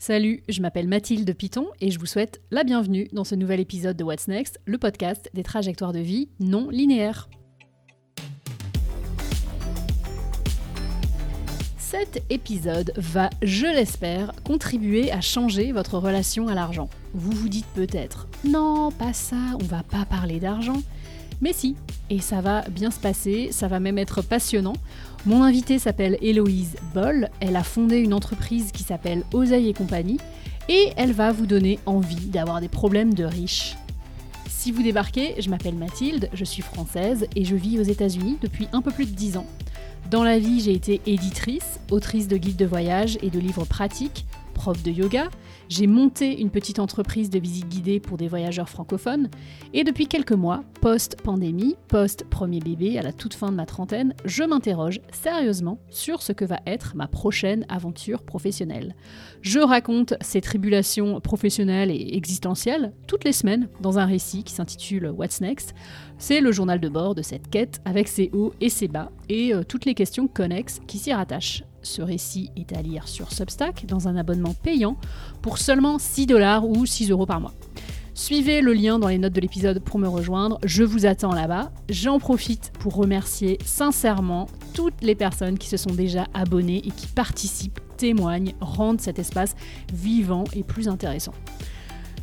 Salut, je m'appelle Mathilde Piton et je vous souhaite la bienvenue dans ce nouvel épisode de What's Next, le podcast des trajectoires de vie non linéaires. Cet épisode va, je l'espère, contribuer à changer votre relation à l'argent. Vous vous dites peut-être, non, pas ça, on va pas parler d'argent. Mais si, et ça va bien se passer, ça va même être passionnant. Mon invitée s'appelle Héloïse Boll, elle a fondé une entreprise qui s'appelle Oseille et compagnie, et elle va vous donner envie d'avoir des problèmes de riches. Si vous débarquez, je m'appelle Mathilde, je suis française et je vis aux États-Unis depuis un peu plus de 10 ans. Dans la vie, j'ai été éditrice, autrice de guides de voyage et de livres pratiques, prof de yoga, j'ai monté une petite entreprise de visite guidée pour des voyageurs francophones et depuis quelques mois, post-pandémie, post-premier bébé à la toute fin de ma trentaine, je m'interroge sérieusement sur ce que va être ma prochaine aventure professionnelle. Je raconte ces tribulations professionnelles et existentielles toutes les semaines dans un récit qui s'intitule What's Next. C'est le journal de bord de cette quête avec ses hauts et ses bas et euh, toutes les questions connexes qui s'y rattachent. Ce récit est à lire sur Substack dans un abonnement payant seulement 6 dollars ou 6 euros par mois. Suivez le lien dans les notes de l'épisode pour me rejoindre, je vous attends là-bas. J'en profite pour remercier sincèrement toutes les personnes qui se sont déjà abonnées et qui participent, témoignent, rendent cet espace vivant et plus intéressant.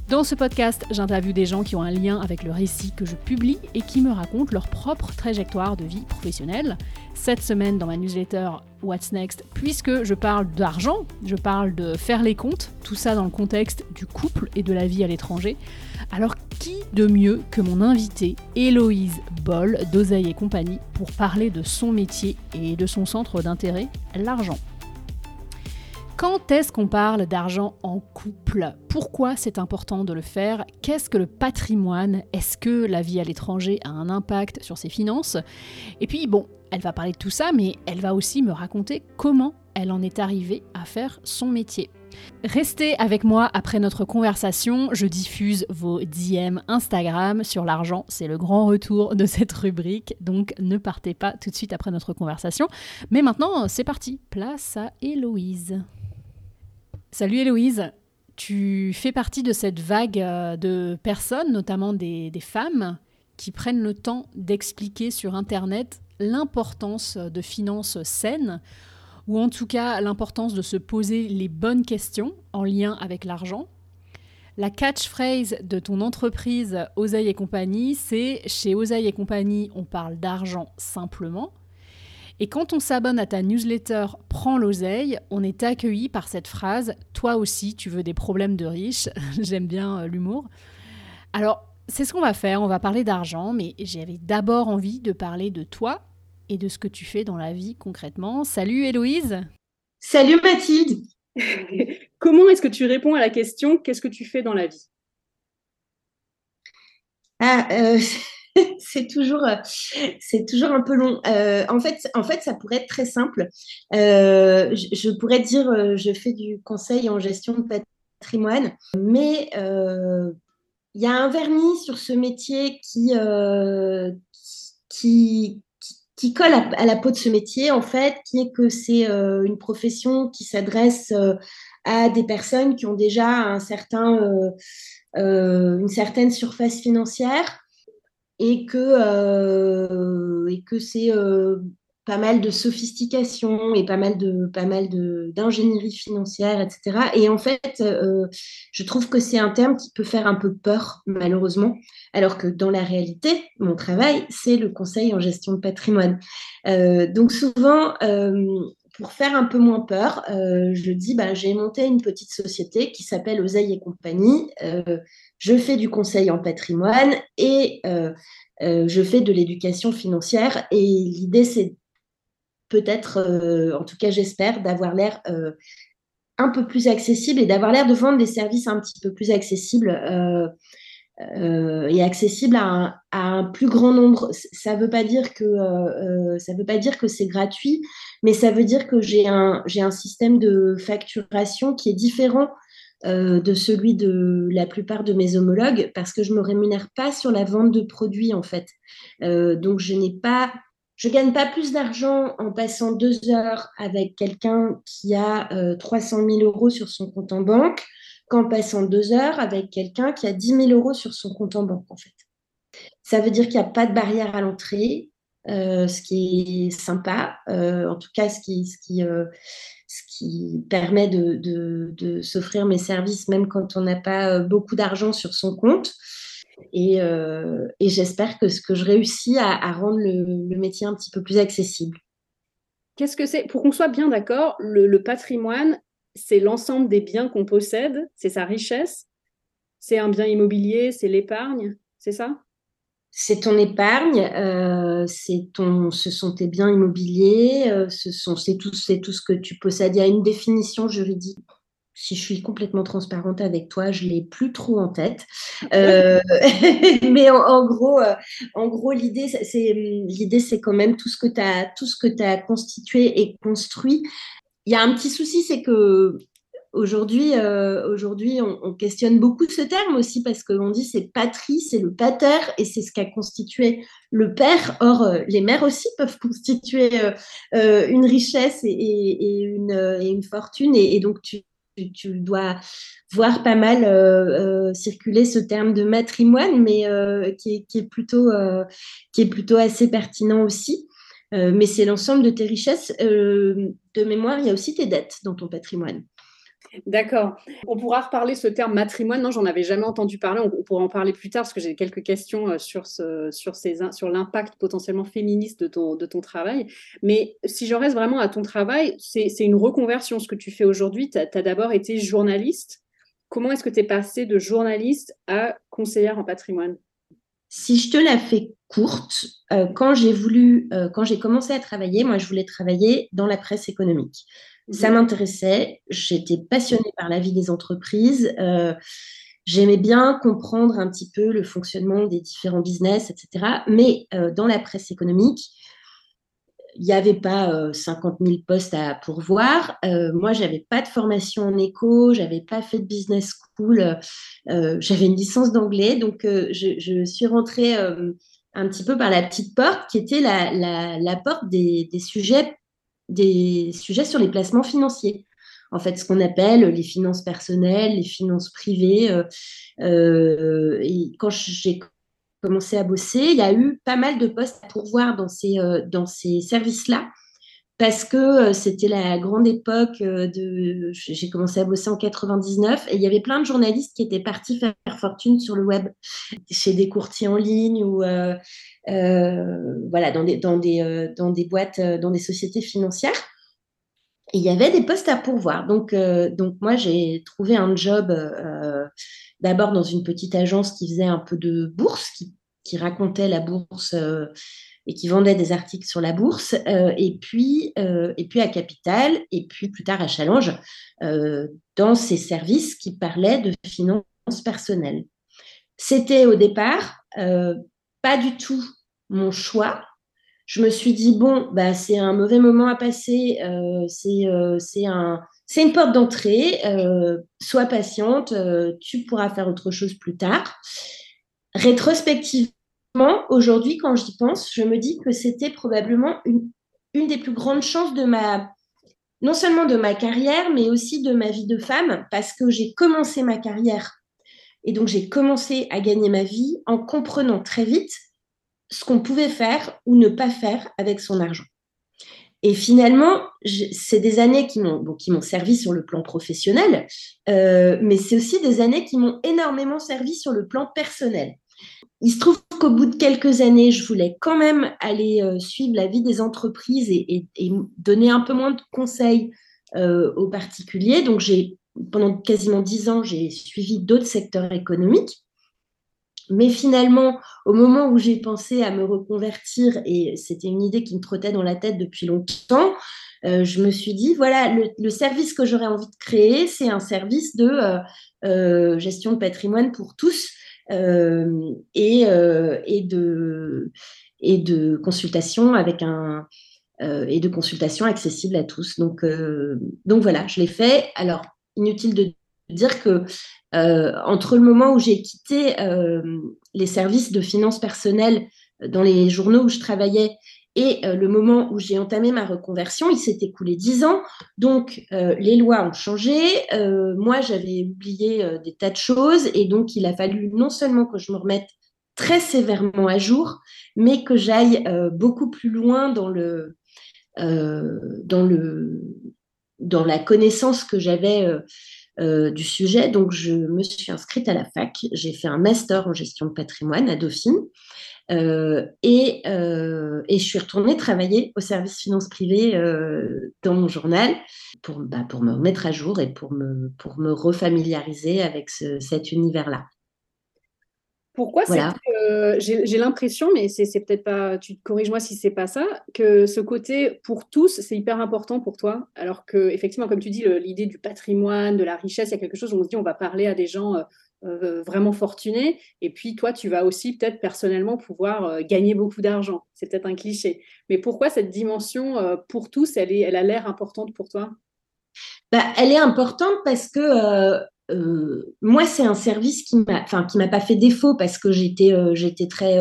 Dans ce podcast, j'interviewe des gens qui ont un lien avec le récit que je publie et qui me racontent leur propre trajectoire de vie professionnelle. Cette semaine, dans ma newsletter What's Next, puisque je parle d'argent, je parle de faire les comptes, tout ça dans le contexte du couple et de la vie à l'étranger. Alors, qui de mieux que mon invité Héloïse Boll d'Oseille et compagnie pour parler de son métier et de son centre d'intérêt, l'argent? Quand est-ce qu'on parle d'argent en couple? Pourquoi c'est important de le faire? Qu'est-ce que le patrimoine? Est-ce que la vie à l'étranger a un impact sur ses finances? Et puis bon, elle va parler de tout ça, mais elle va aussi me raconter comment elle en est arrivée à faire son métier. Restez avec moi après notre conversation, je diffuse vos DM Instagram. Sur l'argent, c'est le grand retour de cette rubrique, donc ne partez pas tout de suite après notre conversation. Mais maintenant, c'est parti, place à Héloïse. Salut Héloïse, tu fais partie de cette vague euh, de personnes, notamment des, femmes, qui prennent le temps d'expliquer sur Internet l'importance de finances saines, ou en tout cas l'importance de se poser les bonnes questions en lien avec l'argent. La catchphrase de ton entreprise Oseille et compagnie, c'est chez Oseille et compagnie, on parle d'argent simplement. Et quand on s'abonne à ta newsletter Prends l'oseille, on est accueilli par cette phrase Toi aussi, tu veux des problèmes de riches. J'aime bien euh, l'humour. Alors, c'est ce qu'on va faire. On va parler d'argent, mais j'avais d'abord envie de parler de toi et de ce que tu fais dans la vie concrètement. Salut Héloïse. Salut Mathilde. Comment est-ce que tu réponds à la question Qu'est-ce que tu fais dans la vie? Ah, euh, c'est toujours, euh, c'est toujours un peu long. Euh, en, fait, en fait, ça pourrait être très simple. Euh, je, pourrais dire, je fais du conseil en gestion de patrimoine, mais il y a un vernis sur ce métier qui, qui, colle à, la peau de ce métier, en fait, qui est que c'est une profession qui s'adresse à des personnes qui ont déjà un certain, une certaine surface financière et que, euh, que c'est euh, pas mal de sophistication et pas mal de pas mal d'ingénierie financière, etc. Et en fait, euh, je trouve que c'est un terme qui peut faire un peu peur, malheureusement, alors que dans la réalité, mon travail, c'est le conseil en gestion de patrimoine. donc souvent, pour faire un peu moins peur, je dis, bah, j'ai monté une petite société qui s'appelle Oseille et compagnie je fais du conseil en patrimoine et euh, euh, je fais de l'éducation financière. Et l'idée, c'est peut-être, euh, en tout cas j'espère, d'avoir l'air un peu plus accessible et d'avoir l'air de vendre des services un petit peu plus accessibles. et accessibles à un, plus grand nombre. Ça ne veut pas dire que veut pas dire que c'est gratuit, mais ça veut dire que j'ai un système de facturation qui est différent euh, de celui de la plupart de mes homologues parce que je ne me rémunère pas sur la vente de produits en fait. Euh, donc je n'ai pas je gagne pas plus d'argent en passant deux heures avec quelqu'un qui a 300 000 euros sur son compte en banque qu'en passant deux heures avec quelqu'un qui a 10 000 euros sur son compte en banque. Ça veut dire qu'il n'y a pas de barrière à l'entrée, euh, ce qui est sympa, euh, en tout cas ce qui, euh, permet de, s'offrir mes services même quand on n'a pas beaucoup d'argent sur son compte. Et, j'espère que, ce que je réussis à, rendre le, métier un petit peu plus accessible. Qu'est-ce que c'est? Pour qu'on soit bien d'accord, le patrimoine, c'est l'ensemble des biens qu'on possède, c'est sa richesse, c'est un bien immobilier, c'est l'épargne, c'est ça? C'est ton épargne, euh, c'est ton, ce sont tes biens immobiliers, euh, ce sont, c'est tout, c'est tout ce que tu possèdes. Il y a une définition juridique. Si je suis complètement transparente avec toi, je l'ai plus trop en tête. Euh, mais en, gros, en gros, l'idée, c'est l'idée, c'est quand même tout ce que tu as, tout ce que tu as constitué et construit. Il y a un petit souci, c'est que Aujourd'hui, euh, aujourd'hui on, questionne beaucoup ce terme aussi parce qu'on dit c'est patrie, c'est le pater et c'est ce qu'a constitué le père. Or, euh, les mères aussi peuvent constituer euh, une richesse et, une, une, fortune et, donc tu, tu, dois voir pas mal circuler ce terme de matrimoine, mais qui est, qui, est, plutôt, qui est plutôt assez pertinent aussi. mais c'est l'ensemble de tes richesses. de mémoire, il y a aussi tes dettes dans ton patrimoine. D'accord. On pourra reparler ce terme matrimoine. Non, j'en avais jamais entendu parler. On, pourra en parler plus tard parce que j'ai quelques questions euh, sur, ce, sur, ces, sur l'impact potentiellement féministe de ton, de ton travail. Mais si je reste vraiment à ton travail, c'est, une reconversion ce que tu fais aujourd'hui. Tu as, d'abord été journaliste. Comment est-ce que tu es passé de journaliste à conseillère en patrimoine? Si je te la fais courte, euh, quand j'ai voulu, euh, quand j'ai commencé à travailler, moi je voulais travailler dans la presse économique. Ça m'intéressait. J'étais passionnée par la vie des entreprises. Euh, j'aimais bien comprendre un petit peu le fonctionnement des différents business, etc. Mais euh, dans la presse économique, il n'y avait pas 50 euh, 000 postes à pourvoir. moi, j'avais pas de formation en éco, j'avais pas fait de business school, j'avais une licence d'anglais, donc je, suis rentrée un petit peu par la petite porte qui était la, porte des, sujets des sujets sur les placements financiers. En fait, ce qu'on appelle les finances personnelles, les finances privées. Euh, euh, quand j'ai commencé à bosser, il y a eu pas mal de postes à pourvoir dans ces, euh, dans ces services-là parce que c'était la grande époque de. J'ai commencé à bosser en 99 et il y avait plein de journalistes qui étaient partis faire fortune sur le web, chez des courtiers en ligne ou euh, voilà, dans des, dans, des, euh, dans des boîtes, euh, dans des sociétés financières. Et il y avait des postes à pourvoir. Donc, donc moi, j'ai trouvé un job d'abord dans une petite agence qui faisait un peu de bourse, qui racontait la bourse et qui vendait des articles sur la bourse, et, puis, et puis à Capital, et puis plus tard à Challenge, dans ces services qui parlaient de finances personnelles. C'était au départ pas du tout mon choix. Je me suis dit, bon, bah, c'est un mauvais moment à passer, euh, euh, c'est un, une porte d'entrée, euh, sois patiente, tu pourras faire autre chose plus tard. Rétrospectivement, aujourd'hui, quand j'y pense, je me dis que c'était probablement une, des plus grandes chances de ma, non seulement de ma carrière, mais aussi de ma vie de femme, parce que j'ai commencé ma carrière et donc, j'ai commencé à gagner ma vie en comprenant très vite ce qu'on pouvait faire ou ne pas faire avec son argent. Et finalement, c'est des années qui m'ont bon, servi sur le plan professionnel, euh, mais c'est aussi des années qui m'ont énormément servi sur le plan personnel. Il se trouve qu'au bout de quelques années, je voulais quand même aller euh, suivre la vie des entreprises et, donner un peu moins de conseils euh, aux particuliers. Donc, j'ai pendant quasiment dix ans, j'ai suivi d'autres secteurs économiques. Mais finalement, au moment où j'ai pensé à me reconvertir, et c'était une idée qui me trottait dans la tête depuis longtemps, euh, je me suis dit, voilà, le, service que j'aurais envie de créer, c'est un service de gestion de patrimoine pour tous et, et, de, et de consultation avec un... et de consultation accessible à tous. Donc, donc voilà, je l'ai fait. Alors, inutile de dire que euh, entre le moment où j'ai quitté euh, les services de finances personnelles dans les journaux où je travaillais Et le moment où j'ai entamé ma reconversion, il s'est écoulé dix ans. Donc, les lois ont changé. moi, j'avais oublié des tas de choses. Et donc, il a fallu non seulement que je me remette très sévèrement à jour, mais que j'aille beaucoup plus loin dans le, dans le, dans la connaissance que j'avais euh, du sujet. Donc, je me suis inscrite à la fac. J'ai fait un master en gestion de patrimoine à Dauphine. Euh, et, euh, et, je suis retournée travailler au service finance privée dans mon journal pour, bah, pour me mettre à jour et pour me, pour me refamiliariser avec cet univers-là. Pourquoi euh, J'ai l'impression, mais c'est peut-être pas. Tu corriges-moi si c'est pas ça, que ce côté pour tous, c'est hyper important pour toi. Alors que, effectivement, comme tu dis, l'idée du patrimoine, de la richesse, il y a quelque chose où on se dit on va parler à des gens euh, euh, vraiment fortunés. Et puis, toi, tu vas aussi peut-être personnellement pouvoir gagner beaucoup d'argent. C'est peut-être un cliché. Mais pourquoi cette dimension pour tous, elle, est, elle a l'air importante pour toi? Bah, elle est importante parce que euh, moi, c'est un service qui m'a, enfin, qui m'a pas fait défaut parce que j'étais, euh, j'étais très,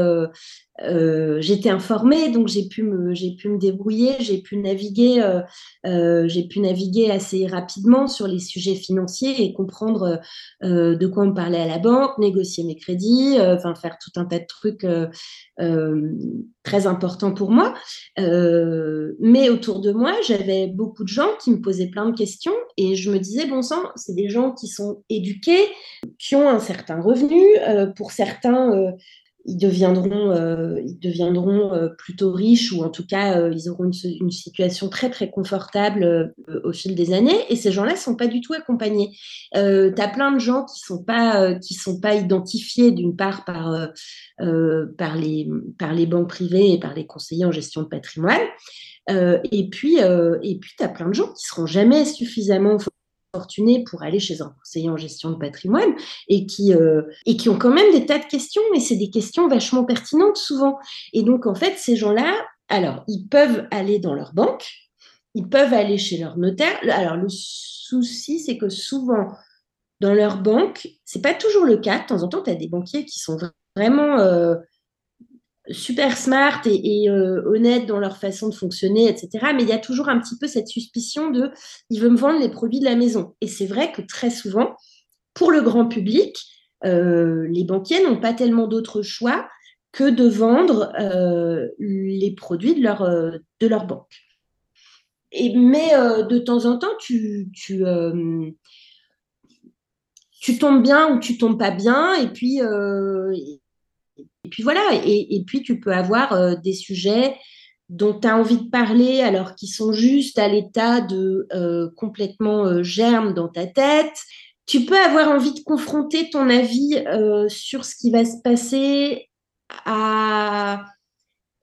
euh, j'étais informée, donc j'ai pu me, pu me débrouiller, j'ai pu naviguer, euh, euh, pu naviguer assez rapidement sur les sujets financiers et comprendre de quoi on me parlait à la banque, négocier mes crédits, enfin faire tout un tas de trucs très importants pour moi. mais autour de moi, j'avais beaucoup de gens qui me posaient plein de questions et je me disais bon sang, c'est des gens qui sont éduqués, qui ont un certain revenu, pour certains ils deviendront, euh, ils deviendront euh, plutôt riches ou en tout cas, euh, ils auront une, situation très, très confortable au fil des années. Et ces gens-là sont pas du tout accompagnés. tu as plein de gens qui sont, pas, qui sont pas identifiés d'une part par, par, les, par les banques privées et par les conseillers en gestion de patrimoine. et puis, et puis tu as plein de gens qui seront jamais suffisamment fortunés pour aller chez un conseiller en gestion de patrimoine et qui, euh, et qui ont quand même des tas de questions, et c'est des questions vachement pertinentes souvent. Et donc, en fait, ces gens-là, alors, ils peuvent aller dans leur banque, ils peuvent aller chez leur notaire. Alors, le souci, c'est que souvent, dans leur banque, c'est pas toujours le cas. De temps en temps, tu as des banquiers qui sont vraiment euh, super smart et, euh, honnêtes dans leur façon de fonctionner, etc. Mais il y a toujours un petit peu cette suspicion de il veut me vendre les produits de la maison. Et c'est vrai que très souvent, pour le grand public, euh, les banquiers n'ont pas tellement d'autres choix que de vendre euh, les produits de leur, de leur banque. Et, mais de temps en temps, tu, tu, tu tombes bien ou tu tombes pas bien, et puis et puis voilà, et, puis tu peux avoir euh, des sujets dont tu as envie de parler alors qu'ils sont juste à l'état de euh, complètement euh, germe dans ta tête. Tu peux avoir envie de confronter ton avis sur ce qui va se passer à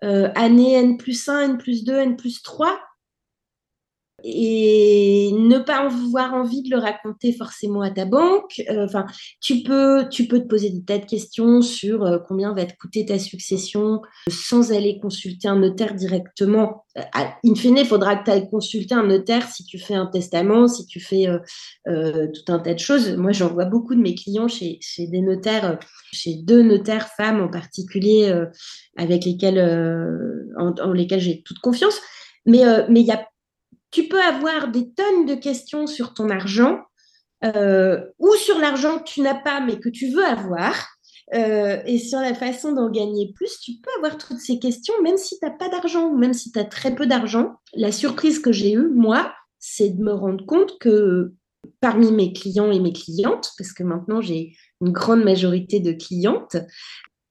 année N plus 1, N plus 2, N plus 3 et ne pas avoir envie de le raconter forcément à ta banque. Euh, enfin, tu peux, tu peux te poser des tas de questions sur euh, combien va te coûter ta succession sans aller consulter un notaire directement. Euh, in fine, il faudra que tu ailles consulter un notaire si tu fais un testament, si tu fais tout un tas de choses. Moi, j'en vois beaucoup de mes clients chez, des notaires, chez deux notaires femmes en particulier, avec lesquels, en, lesquels j'ai toute confiance. Mais mais il y a tu peux avoir des tonnes de questions sur ton argent euh, ou sur l'argent que tu n'as pas mais que tu veux avoir. Euh, et sur la façon d'en gagner plus, tu peux avoir toutes ces questions, même si tu n'as pas d'argent ou même si tu as très peu d'argent. La surprise que j'ai eue, moi, c'est de me rendre compte que parmi mes clients et mes clientes, parce que maintenant j'ai une grande majorité de clientes,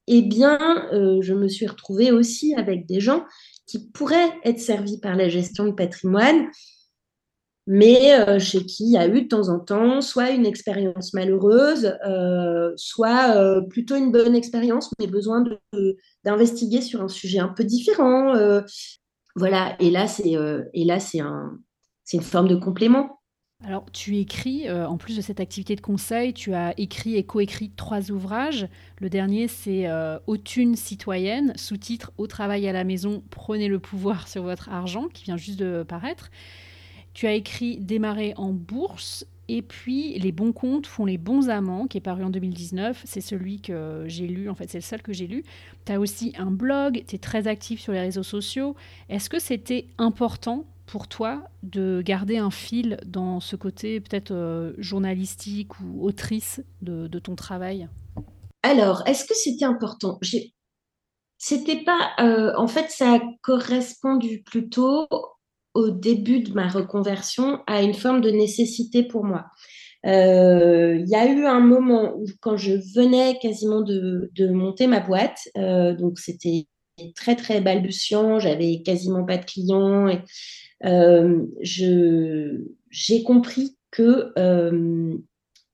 eh bien, euh, je me suis retrouvée aussi avec des gens qui pourraient être servis par la gestion de patrimoine, mais euh, chez qui il y a eu de temps en temps soit une expérience malheureuse, euh, soit euh, plutôt une bonne expérience, mais besoin d'investiguer sur un sujet un peu différent. voilà, et là, c'est une forme de complément. Alors, tu écris, euh, en plus de cette activité de conseil, tu as écrit et coécrit trois ouvrages. Le dernier, c'est euh, Autune citoyenne, sous-titre Au travail à la maison, prenez le pouvoir sur votre argent, qui vient juste de paraître. Tu as écrit Démarrer en bourse Et puis, Les bons comptes font les bons amants, qui est paru en 2019. C'est celui que j'ai lu, en fait, c'est le seul que j'ai lu. Tu as aussi un blog, tu es très actif sur les réseaux sociaux. Est-ce que c'était important pour toi de garder un fil dans ce côté peut-être euh, journalistique ou autrice de, ton travail? Alors, est-ce que c'était important? C'était pas. Euh, en fait, ça a correspondu plutôt au début de ma reconversion à une forme de nécessité pour moi. Euh, il y a eu un moment où, quand je venais quasiment de, monter ma boîte, donc c'était très très balbutiant, j'avais quasiment pas de clients, j'ai compris que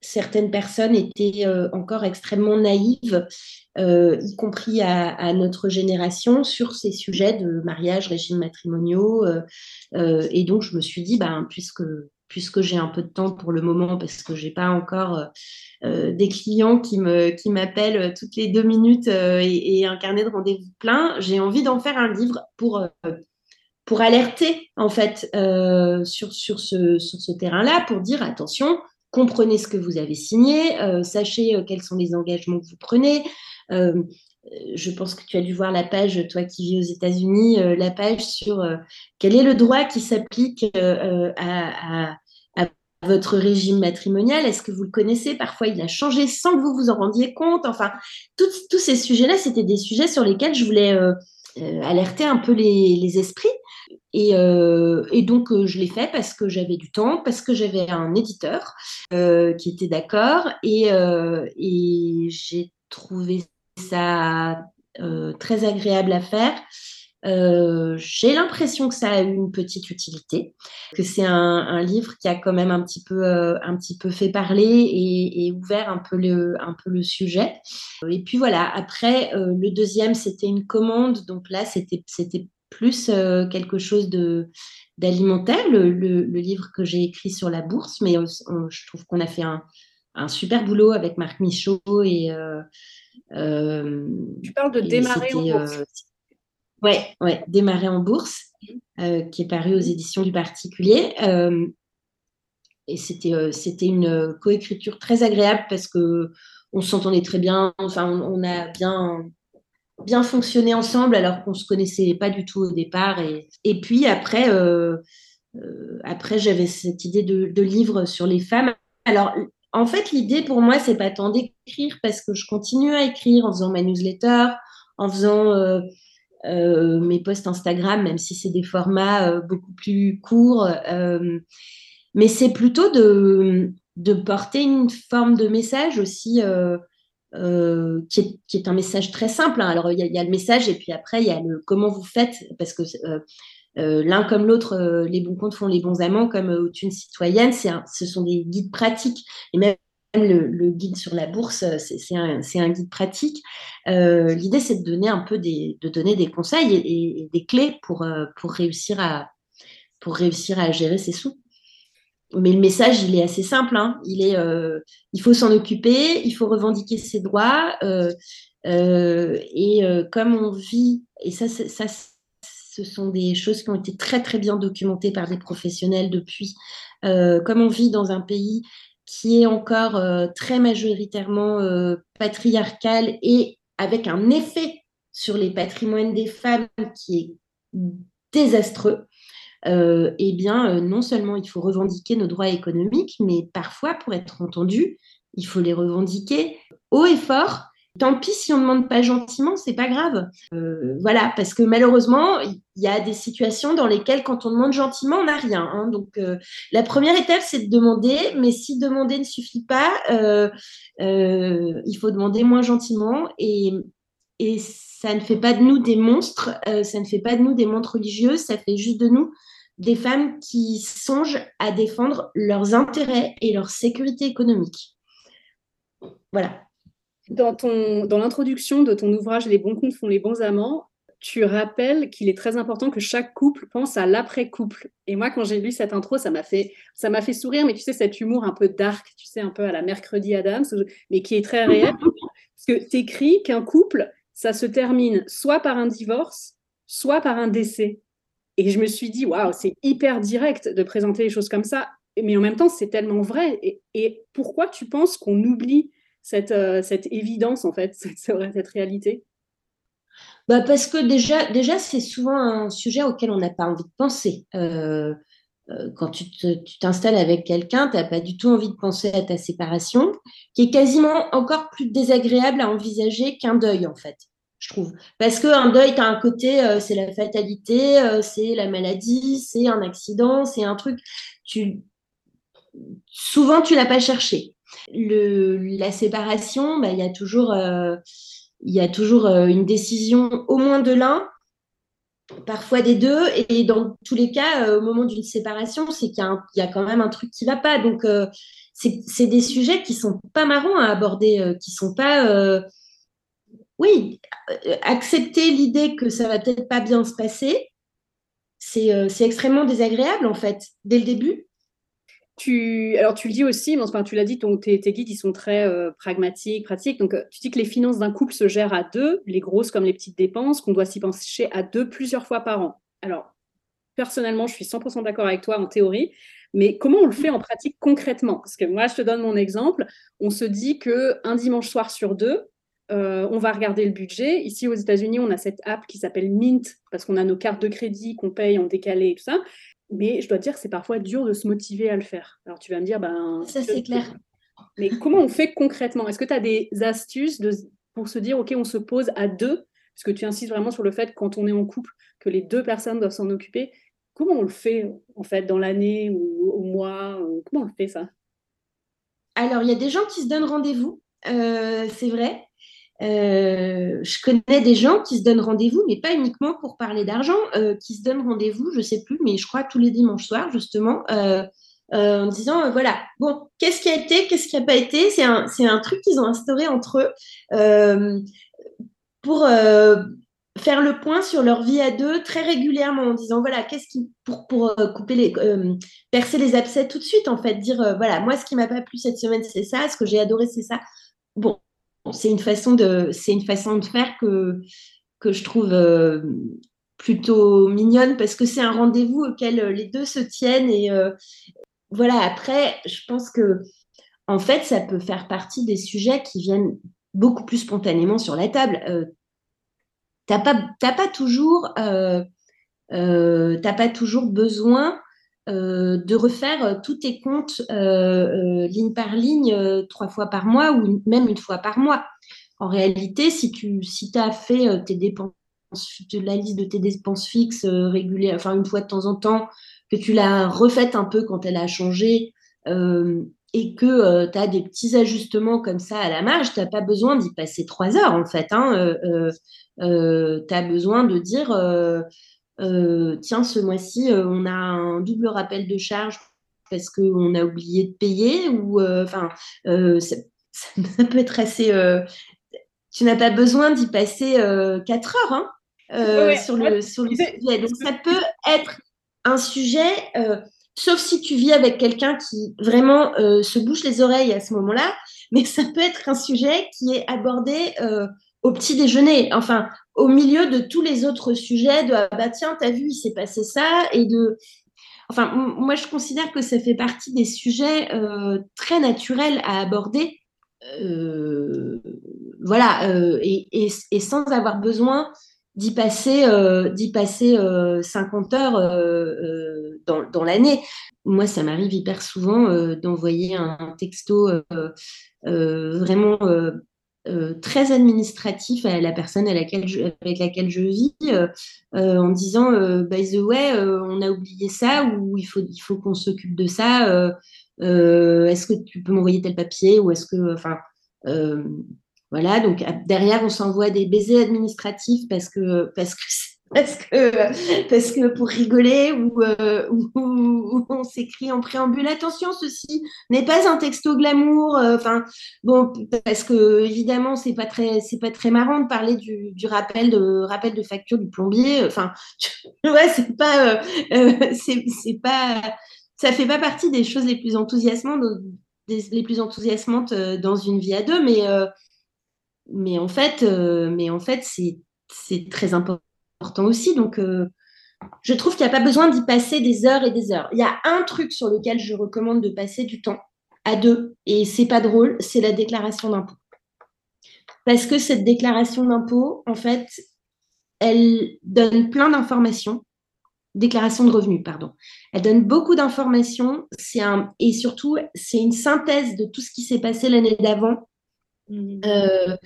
certaines personnes étaient encore extrêmement naïves euh, y compris à, notre génération, sur ces sujets de mariage, régime matrimoniaux. Euh, euh, et donc, je me suis dit, ben, puisque, j'ai un peu de temps pour le moment, parce que j'ai pas encore des clients qui m'appellent toutes les deux minutes et, un carnet de rendez-vous plein, j'ai envie d'en faire un livre pour pour alerter en fait sur, sur ce, sur ce terrain-là, pour dire attention, comprenez ce que vous avez signé, sachez quels sont les engagements que vous prenez, euh, je pense que tu as dû voir la page, toi qui vis aux États-Unis, euh, la page sur euh, quel est le droit qui s'applique à, votre régime matrimonial. Est-ce que vous le connaissez? Parfois, il a changé sans que vous vous en rendiez compte. Enfin, tous ces sujets-là, c'était des sujets sur lesquels je voulais alerter un peu les, esprits. Et, donc, je l'ai fait parce que j'avais du temps, parce que j'avais un éditeur qui était d'accord. Et, j'ai trouvé ça euh, très agréable à faire. Euh, j'ai l'impression que ça a eu une petite utilité, que c'est un, livre qui a quand même un petit peu, euh, un petit peu fait parler et, ouvert un peu, le, un peu le sujet. Et puis voilà, après, le deuxième, c'était une commande, donc là, c'était plus quelque chose de, d'alimentaire, le, le, livre que j'ai écrit sur la bourse, mais je trouve qu'on a fait un, un, super boulot avec Marc Michaud et euh, tu parles de démarrer en bourse. Euh, ouais, ouais, démarrer en bourse, euh, qui est paru aux éditions du particulier. et c'était c'était une coécriture très agréable parce que on s'entendait très bien. Enfin, on, a bien bien fonctionné ensemble alors qu'on se connaissait pas du tout au départ. Et, puis après, après j'avais cette idée de, de, livre sur les femmes. Alors en fait, l'idée pour moi, c'est pas tant d'écrire parce que je continue à écrire en faisant ma newsletter, en faisant euh, euh, mes posts Instagram, même si c'est des formats euh, beaucoup plus courts. mais c'est plutôt de, porter une forme de message aussi qui est, un message très simple. Hein. Alors, il y, a le message et puis après, il y a le comment vous faites, parce que l'un comme l'autre, les bons comptes font les bons amants, comme euh, une citoyenne, ce sont des guides pratiques. Et même le, guide sur la bourse, c'est un, guide pratique. L'idée, c'est de donner un peu des, de donner des conseils et, des clés pour, pour, réussir à, pour réussir à gérer ses sous. Mais le message, il est assez simple. Hein. Il, est, il faut s'en occuper, il faut revendiquer ses droits. et comme on vit, et ça, ça ce sont des choses qui ont été très très bien documentées par des professionnels depuis. comme on vit dans un pays qui est encore euh, très majoritairement euh, patriarcal et avec un effet sur les patrimoines des femmes qui est désastreux, euh, eh bien, non seulement il faut revendiquer nos droits économiques, mais parfois, pour être entendu, il faut les revendiquer haut et fort Tant pis si on ne demande pas gentiment, c'est pas grave. Euh, voilà, parce que malheureusement, il y a des situations dans lesquelles, quand on demande gentiment, on n'a rien. Hein. Donc, euh, la première étape, c'est de demander, mais si demander ne suffit pas, euh, il faut demander moins gentiment. Et ça ne fait pas de nous des monstres, ça ne fait pas de nous des montres religieuses, ça fait juste de nous des femmes qui songent à défendre leurs intérêts et leur sécurité économique. Voilà. Dans, dans l'introduction de ton ouvrage Les bons comptes font les bons amants, tu rappelles qu'il est très important que chaque couple pense à l'après-couple. Et moi, quand j'ai lu cette intro, ça m'a fait, ça m'a fait sourire, mais tu sais, cet humour un peu dark, tu sais, un peu à la mercredi Adams, mais qui est très réel. Parce que tu écris qu'un couple, ça se termine soit par un divorce, soit par un décès. Et je me suis dit, waouh, c'est hyper direct de présenter les choses comme ça. mais en même temps, c'est tellement vrai. Et, pourquoi tu penses qu'on oublie cette, euh, évidence, en fait, cette, réalité? Bah Parce que déjà, déjà c'est souvent un sujet auquel on n'a pas envie de penser. Euh, euh, quand tu t'installes avec quelqu'un, tu n'as pas du tout envie de penser à ta séparation, qui est quasiment encore plus désagréable à envisager qu'un deuil, en fait, je trouve. Parce qu'un deuil, tu as un côté, c'est la fatalité, c'est la maladie, c'est un accident, c'est un truc. Tu, souvent, tu l'as pas cherché. Le, la séparation, bah, il y a toujours, euh, y toujours euh, une décision au moins de l'un, parfois des deux, et dans tous les cas, euh, au moment d'une séparation, c'est qu'il y, a quand même un truc qui va pas. Donc, c'est des sujets qui sont pas marrants à aborder, qui sont pas. Oui, accepter l'idée que ça va peut-être pas bien se passer, c'est extrêmement désagréable en fait, dès le début. Tu, alors tu le dis aussi, enfin, tu l'as dit, ton, tes, guides, ils sont très euh, pragmatiques, pratiques. Donc, euh, tu dis que les finances d'un couple se gèrent à deux, les grosses comme les petites dépenses, qu'on doit s'y pencher à deux plusieurs fois par an. Alors, personnellement, je suis 100% d'accord avec toi en théorie, mais comment on le fait en pratique concrètement? Parce que moi, je te donne mon exemple. On se dit que un dimanche soir sur deux, euh, on va regarder le budget. Ici, aux États-Unis, on a cette app qui s'appelle Mint, parce qu'on a nos cartes de crédit qu'on paye en décalé et tout ça. Mais je dois te dire, c'est parfois dur de se motiver à le faire. Alors tu vas me dire, ben. Ça, c'est clair. Mais comment on fait concrètement? Est-ce que tu as des astuces de, pour se dire, OK, on se pose à deux? Parce que tu insistes vraiment sur le fait, quand on est en couple, que les deux personnes doivent s'en occuper. Comment on le fait, en fait, dans l'année ou au mois Comment on le fait, ça? Alors, il y a des gens qui se donnent rendez-vous, euh, c'est vrai. Euh, je connais des gens qui se donnent rendez-vous, mais pas uniquement pour parler d'argent, euh, qui se donnent rendez-vous, je sais plus, mais je crois tous les dimanches soirs, justement, euh, en disant, voilà, bon, qu'est-ce qui a été, qu'est-ce qui n'a pas été? C'est un, un, truc qu'ils ont instauré entre eux pour faire le point sur leur vie à deux très régulièrement, en disant, voilà, qu'est-ce qui, pour, pour couper les, percer les abcès tout de suite, en fait, dire, voilà, moi, ce qui m'a pas plu cette semaine, c'est ça, ce que j'ai adoré, c'est ça. Bon, c'est une façon de, faire que je trouve euh, plutôt mignonne parce que c'est un rendez-vous auquel euh, les deux se tiennent et euh, voilà. Après, je pense que en fait, ça peut faire partie des sujets qui viennent beaucoup plus spontanément sur la table. t'as pas toujours, t'as pas toujours besoin euh, de refaire euh, tous tes comptes euh, ligne par ligne trois fois par mois ou même une fois par mois. En réalité, si tu si as fait la liste de tes dépenses fixes régulières, enfin une fois de temps en temps, que tu l'as refaite un peu quand elle a changé et que tu as des petits ajustements comme ça à la marge, tu n'as pas besoin d'y passer trois heures en fait. Hein, tu as besoin de dire euh, tiens, ce mois-ci, euh, on a un double rappel de charge parce qu'on a oublié de payer, ou euh, enfin, ça, peut être assez. tu n'as pas besoin d'y passer 4 heures hein, sur, le, sur le sujet. Donc, ça peut être un sujet, sauf si tu vis avec quelqu'un qui vraiment se bouche les oreilles à ce moment-là, mais ça peut être un sujet qui est abordé au petit déjeuner, enfin, au milieu de tous les autres sujets de ah bah tiens, t'as vu, il s'est passé ça, et de. Enfin, moi, je considère que ça fait partie des sujets euh, très naturels à aborder. Euh, voilà, euh, et, et, sans avoir besoin d'y passer, d'y passer 50 heures dans, dans l'année. Moi, ça m'arrive hyper souvent d'envoyer un texto vraiment euh, très administratif à la personne avec laquelle je vis euh, euh, en disant by the way on a oublié ça ou il faut il faut qu'on s'occupe de ça est-ce que tu peux m'envoyer tel papier ou est-ce que enfin voilà donc derrière on s'envoie des baisers administratifs parce que parce que parce que, parce que pour rigoler ou, euh, on s'écrit en préambule. Attention ceci n'est pas un texto glamour euh, enfin bon parce que évidemment c'est pas très c'est pas très marrant de parler du, du, rappel de rappel de facture du plombier. Enfin ouais c'est pas euh, c'est pas ça fait pas partie des choses les plus enthousiasmantes les plus enthousiasmantes dans une vie à deux mais mais en fait mais en fait c'est c'est très important important aussi. Donc, euh, je trouve qu'il n'y a pas besoin d'y passer des heures et des heures. Il y a un truc sur lequel je recommande de passer du temps à deux, et c'est pas drôle, c'est la déclaration d'impôt. Parce que cette déclaration d'impôt, en fait, elle donne plein d'informations. Déclaration de revenus, pardon. Elle donne beaucoup d'informations. C'est un et surtout c'est une synthèse de tout ce qui s'est passé l'année d'avant. Mmh. Euh,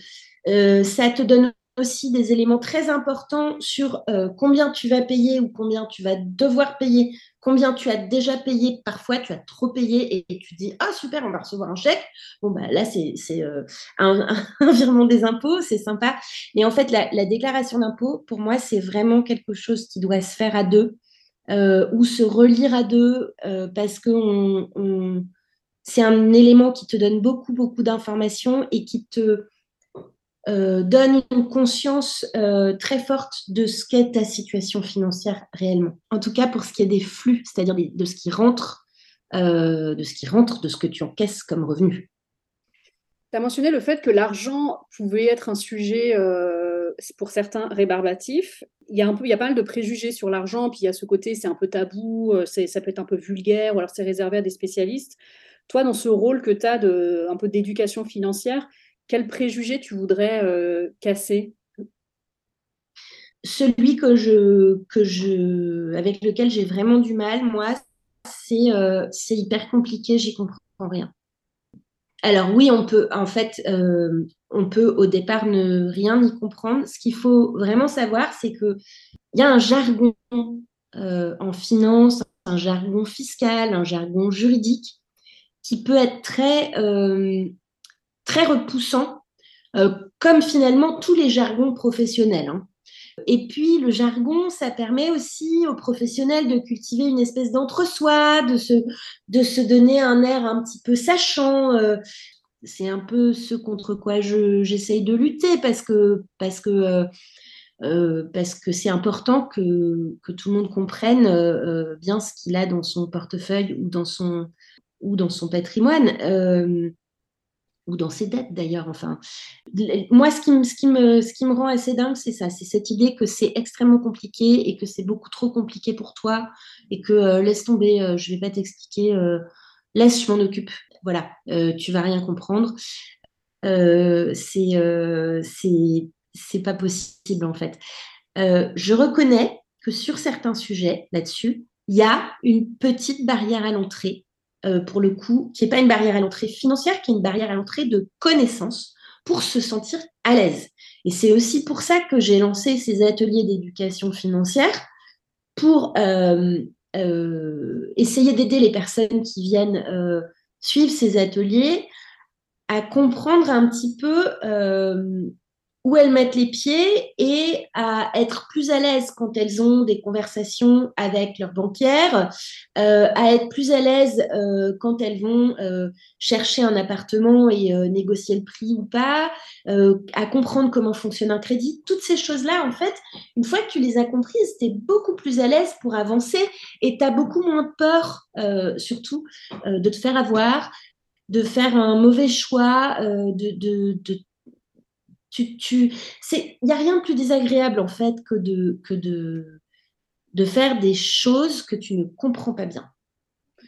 euh, ça te donne aussi des éléments très importants sur euh, combien tu vas payer ou combien tu vas devoir payer, combien tu as déjà payé. Parfois, tu as trop payé et, tu dis Ah, super, on va recevoir un chèque. Bon, bah, là, c'est euh, un, virement des impôts, c'est sympa. Mais en fait, la, déclaration d'impôt, pour moi, c'est vraiment quelque chose qui doit se faire à deux euh, ou se relire à deux parce que c'est un élément qui te donne beaucoup, beaucoup d'informations et qui te euh, donne une conscience euh, très forte de ce qu'est ta situation financière réellement. En tout cas, pour ce qui est des flux, c'est-à-dire de ce qui rentre, euh, de ce qui rentre, de ce que tu encaisses comme revenu. Tu as mentionné le fait que l'argent pouvait être un sujet pour certains rébarbatif. Il y a un peu, il y a pas mal de préjugés sur l'argent, puis il y a ce côté, c'est un peu tabou, ça peut être un peu vulgaire, ou alors c'est réservé à des spécialistes. Toi, dans ce rôle que tu as peu d'éducation financière, quel préjugé tu voudrais euh, casser? Celui que je, que je, avec lequel j'ai vraiment du mal, moi, c'est euh, hyper compliqué, j'y comprends rien. Alors oui, on peut, en fait, euh, on peut au départ ne rien y comprendre. Ce qu'il faut vraiment savoir, c'est qu'il y a un jargon en finance, un jargon fiscal, un jargon juridique qui peut être très très repoussant, euh, comme finalement tous les jargons professionnels. Hein. Et puis le jargon, ça permet aussi aux professionnels de cultiver une espèce d'entre-soi, de se, de se donner un air un petit peu sachant. Euh. c'est un peu ce contre quoi j'essaye de lutter parce que, parce que, euh, parce que c'est important que, que, tout le monde comprenne bien ce qu'il a dans son portefeuille ou dans son, ou dans son patrimoine ou dans ses dettes d'ailleurs. Enfin, moi, ce qui, me, ce, qui me, ce qui me rend assez dingue, c'est ça, c'est cette idée que c'est extrêmement compliqué et que c'est beaucoup trop compliqué pour toi et que euh, laisse tomber, euh, je vais pas t'expliquer, euh, laisse, je m'en occupe. Voilà, tu vas rien comprendre. c'est pas possible en fait. je reconnais que sur certains sujets là-dessus, il y a une petite barrière à l'entrée euh, pour le coup, qui n'est pas une barrière à l'entrée financière, qui est une barrière à l'entrée de connaissances pour se sentir à l'aise. Et c'est aussi pour ça que j'ai lancé ces ateliers d'éducation financière pour euh, euh, essayer d'aider les personnes qui viennent suivre ces ateliers à comprendre un petit peu où elles mettent les pieds et à être plus à l'aise quand elles ont des conversations avec leur banquière, euh, à être plus à l'aise euh, quand elles vont euh, chercher un appartement et négocier le prix ou pas, à comprendre comment fonctionne un crédit. Toutes ces choses-là, en fait, une fois que tu les as comprises, tu es beaucoup plus à l'aise pour avancer et tu as beaucoup moins peur, surtout, de te faire avoir de faire un mauvais choix, de, de, de tu, tu, il n'y a rien de plus désagréable en fait que de, faire des choses que tu ne comprends pas bien.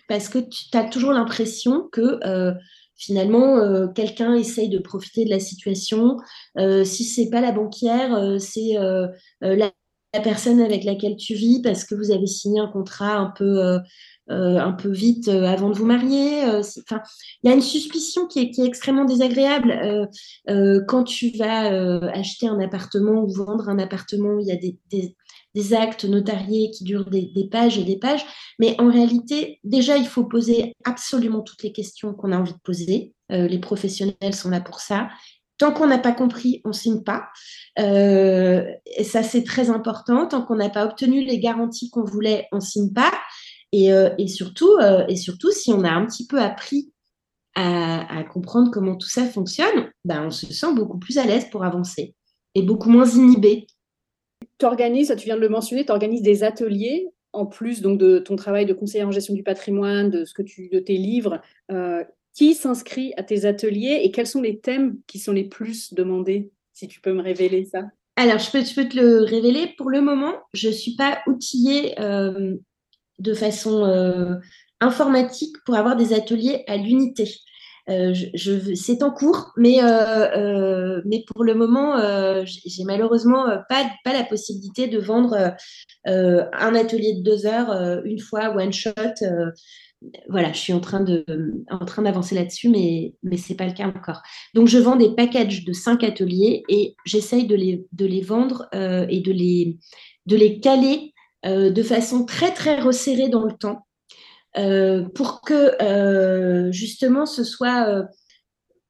Parce que tu as toujours l'impression que euh, finalement, euh, quelqu'un essaye de profiter de la situation. Euh, si c'est pas la banquière, c'est la, la, personne avec laquelle tu vis parce que vous avez signé un contrat un peu euh, peu vite euh, avant de vous marier. Euh, il y a une suspicion qui est, extrêmement désagréable quand tu vas acheter un appartement ou vendre un appartement. Il y a des, actes notariés qui durent des, pages et des pages. Mais en réalité, déjà, il faut poser absolument toutes les questions qu'on a envie de poser. les professionnels sont là pour ça. Tant qu'on n'a pas compris, on signe pas. et ça, c'est très important. Tant qu'on n'a pas obtenu les garanties qu'on voulait, on signe pas. Euh, et, surtout, euh, et surtout, si on a un petit peu appris à, comprendre comment tout ça fonctionne, ben, on se sent beaucoup plus à l'aise pour avancer et beaucoup moins inhibé. Tu organises, tu viens de le mentionner, tu organises des ateliers en plus donc de ton travail de conseiller en gestion du patrimoine, de ce que tu, de tes livres. Euh, qui s'inscrit à tes ateliers et quels sont les thèmes qui sont les plus demandés, si tu peux me révéler ça? Alors, je peux, te le révéler. Pour le moment, je ne suis pas outillée de façon informatique pour avoir des ateliers à l'unité. Euh, c'est en cours, mais, euh, euh, mais pour le moment, j'ai malheureusement pas, pas la possibilité de vendre un atelier de deux heures une fois, one shot. Voilà, je suis en train, d'avancer là-dessus, mais, mais ce n'est pas le cas encore. Donc, je vends des packages de cinq ateliers et j'essaye de les, vendre et de les, caler de façon très, très resserrée dans le temps euh, pour que euh, justement ce soit euh,